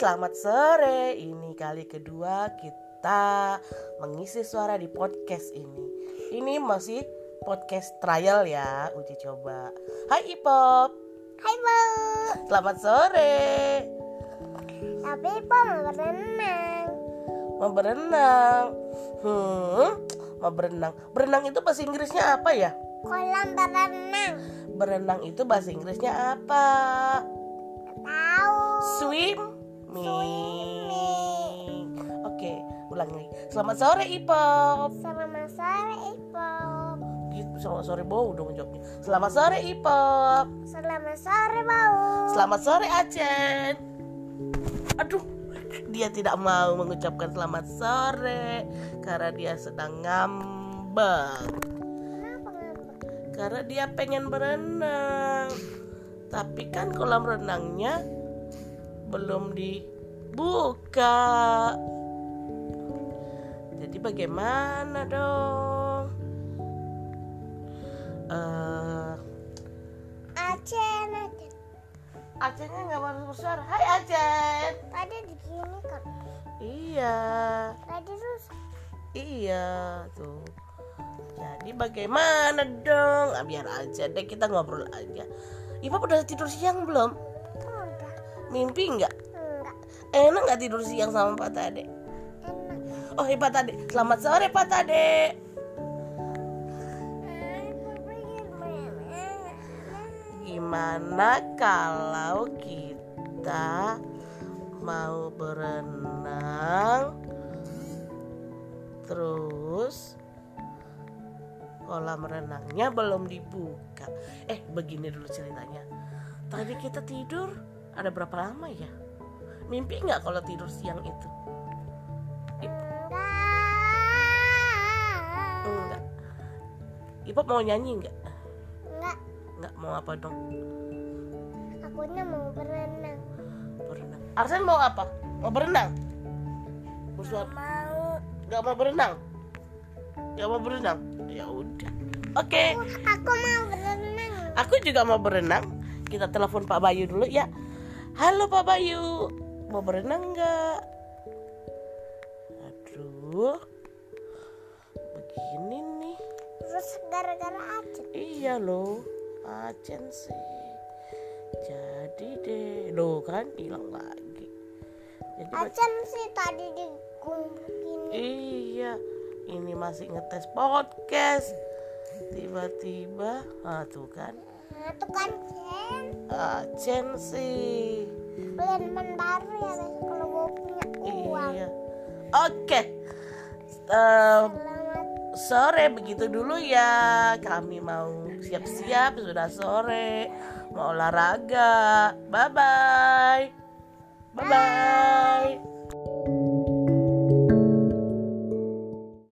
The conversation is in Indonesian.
selamat sore. Ini kali kedua kita mengisi suara di podcast ini. Ini masih podcast trial ya, uji coba. Hai Ipop. Hai Bu, Selamat sore. tapi Bu mau berenang. Mau berenang. Hmm, mau berenang. Berenang itu bahasa Inggrisnya apa ya? Kolam berenang. Berenang itu bahasa Inggrisnya apa? Tahu. Swim. Oke, ulang lagi. Selamat sore Ipop. Selamat sore Ibu. Gitu, selamat sore bau dong jawabnya. Selamat sore Ipop. Selamat sore Bau. Selamat sore Acen. Aduh, dia tidak mau mengucapkan selamat sore karena dia sedang ngambek? Karena dia pengen berenang. Tapi kan kolam renangnya belum dibuka. Jadi bagaimana dong? Eh, Acen, Acen. Acennya nggak mau bersuara. Hai Acen. Tadi di sini kan. Iya, Tadi rusak. iya tuh. Jadi bagaimana dong? Ah, biar aja deh kita ngobrol aja. Ipa udah tidur siang belum? Mimpi nggak? Enggak. Enak nggak tidur siang sama Pak Tade? Enak. Oh, iya Pak Tade. Selamat sore Pak Tade. Gimana kalau kita mau berenang terus kolam renangnya belum dibuka. Eh, begini dulu ceritanya. Tadi kita tidur ada berapa lama ya? Mimpi nggak kalau tidur siang itu? Enggak. Enggak. Ipop mau nyanyi nggak? Enggak. Nggak mau apa dong? Akunya mau berenang. Berenang. Arsen mau apa? Mau berenang? Mau. Gak mau berenang? Gak mau berenang? Ya udah. Oke, Aku mau berenang. aku juga mau berenang. Kita telepon Pak Bayu dulu ya. Halo Pak Bayu, mau berenang nggak? Aduh, begini nih. Terus gara-gara Acen. Iya loh, Acen sih. Jadi deh, loh kan hilang lagi. Jadi Acen sih tadi digumbukin. Iya, ini masih ngetes podcast. Tiba-tiba, ah tuh kan, Nah, kan Cen. Acen sih. Beli teman baru ya kalau gue punya uang. Iya. Oke, Em, Selamat sore begitu dulu ya. Kami mau siap-siap, sudah sore. Mau olahraga. Bye bye. Bye bye.